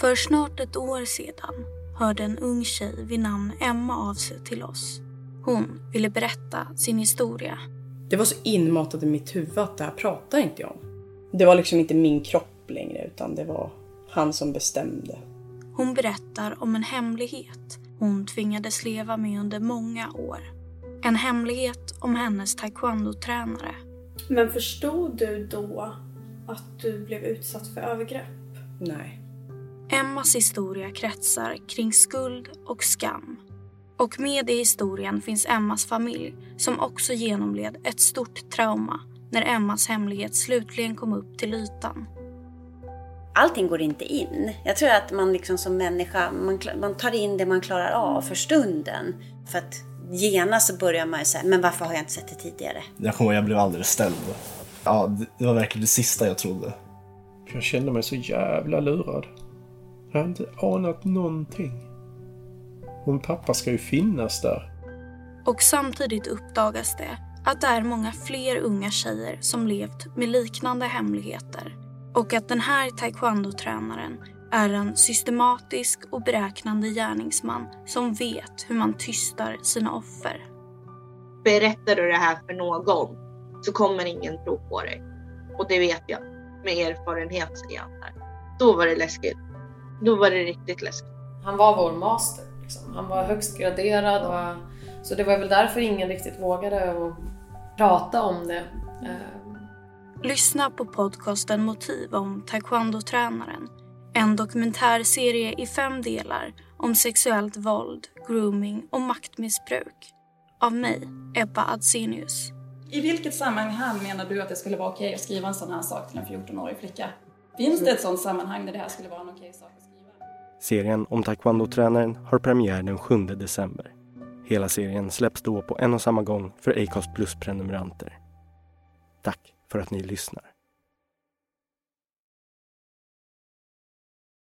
För snart ett år sedan hörde en ung tjej vid namn Emma av sig till oss. Hon ville berätta sin historia. Det var så inmatat i mitt huvud att det här pratar inte jag om. Det var liksom inte min kropp längre utan det var han som bestämde. Hon berättar om en hemlighet hon tvingades leva med under många år. En hemlighet om hennes taekwondo-tränare. Men förstod du då att du blev utsatt för övergrepp? Nej. Emmas historia kretsar kring skuld och skam. Och med i historien finns Emmas familj som också genomled ett stort trauma när Emmas hemlighet slutligen kom upp till ytan. Allting går inte in. Jag tror att man liksom som människa, man, man tar in det man klarar av för stunden. För att genast så börjar man ju säga, men varför har jag inte sett det tidigare? Jag kommer jag blev alldeles ställd. Ja, det var verkligen det sista jag trodde. Jag kände mig så jävla lurad. Jag har inte anat någonting. Min pappa ska ju finnas där. Och samtidigt uppdagas det att det är många fler unga tjejer som levt med liknande hemligheter. Och att den här taekwondo-tränaren är en systematisk och beräknande gärningsman som vet hur man tystar sina offer. Berättar du det här för någon så kommer ingen tro på dig. Och det vet jag med erfarenhet säger här. Då var det läskigt. Då var det riktigt läskigt. Han var vår master. Liksom. Han var högst graderad. Och, så det var väl därför ingen riktigt vågade att prata om det. Eh. Lyssna på podcasten Motiv om taekwondo-tränaren. En dokumentärserie i fem delar om sexuellt våld, grooming och maktmissbruk. Av mig, Ebba Adsenius. I vilket sammanhang menar du att det skulle vara okej att skriva en sån här sak till en 14-årig flicka? Finns det ett sånt sammanhang där det här skulle vara en okej sak att skriva? Serien om taekwondo-tränaren har premiär den 7 december. Hela serien släpps då på en och samma gång för Acast Plus-prenumeranter. Tack för att ni lyssnar.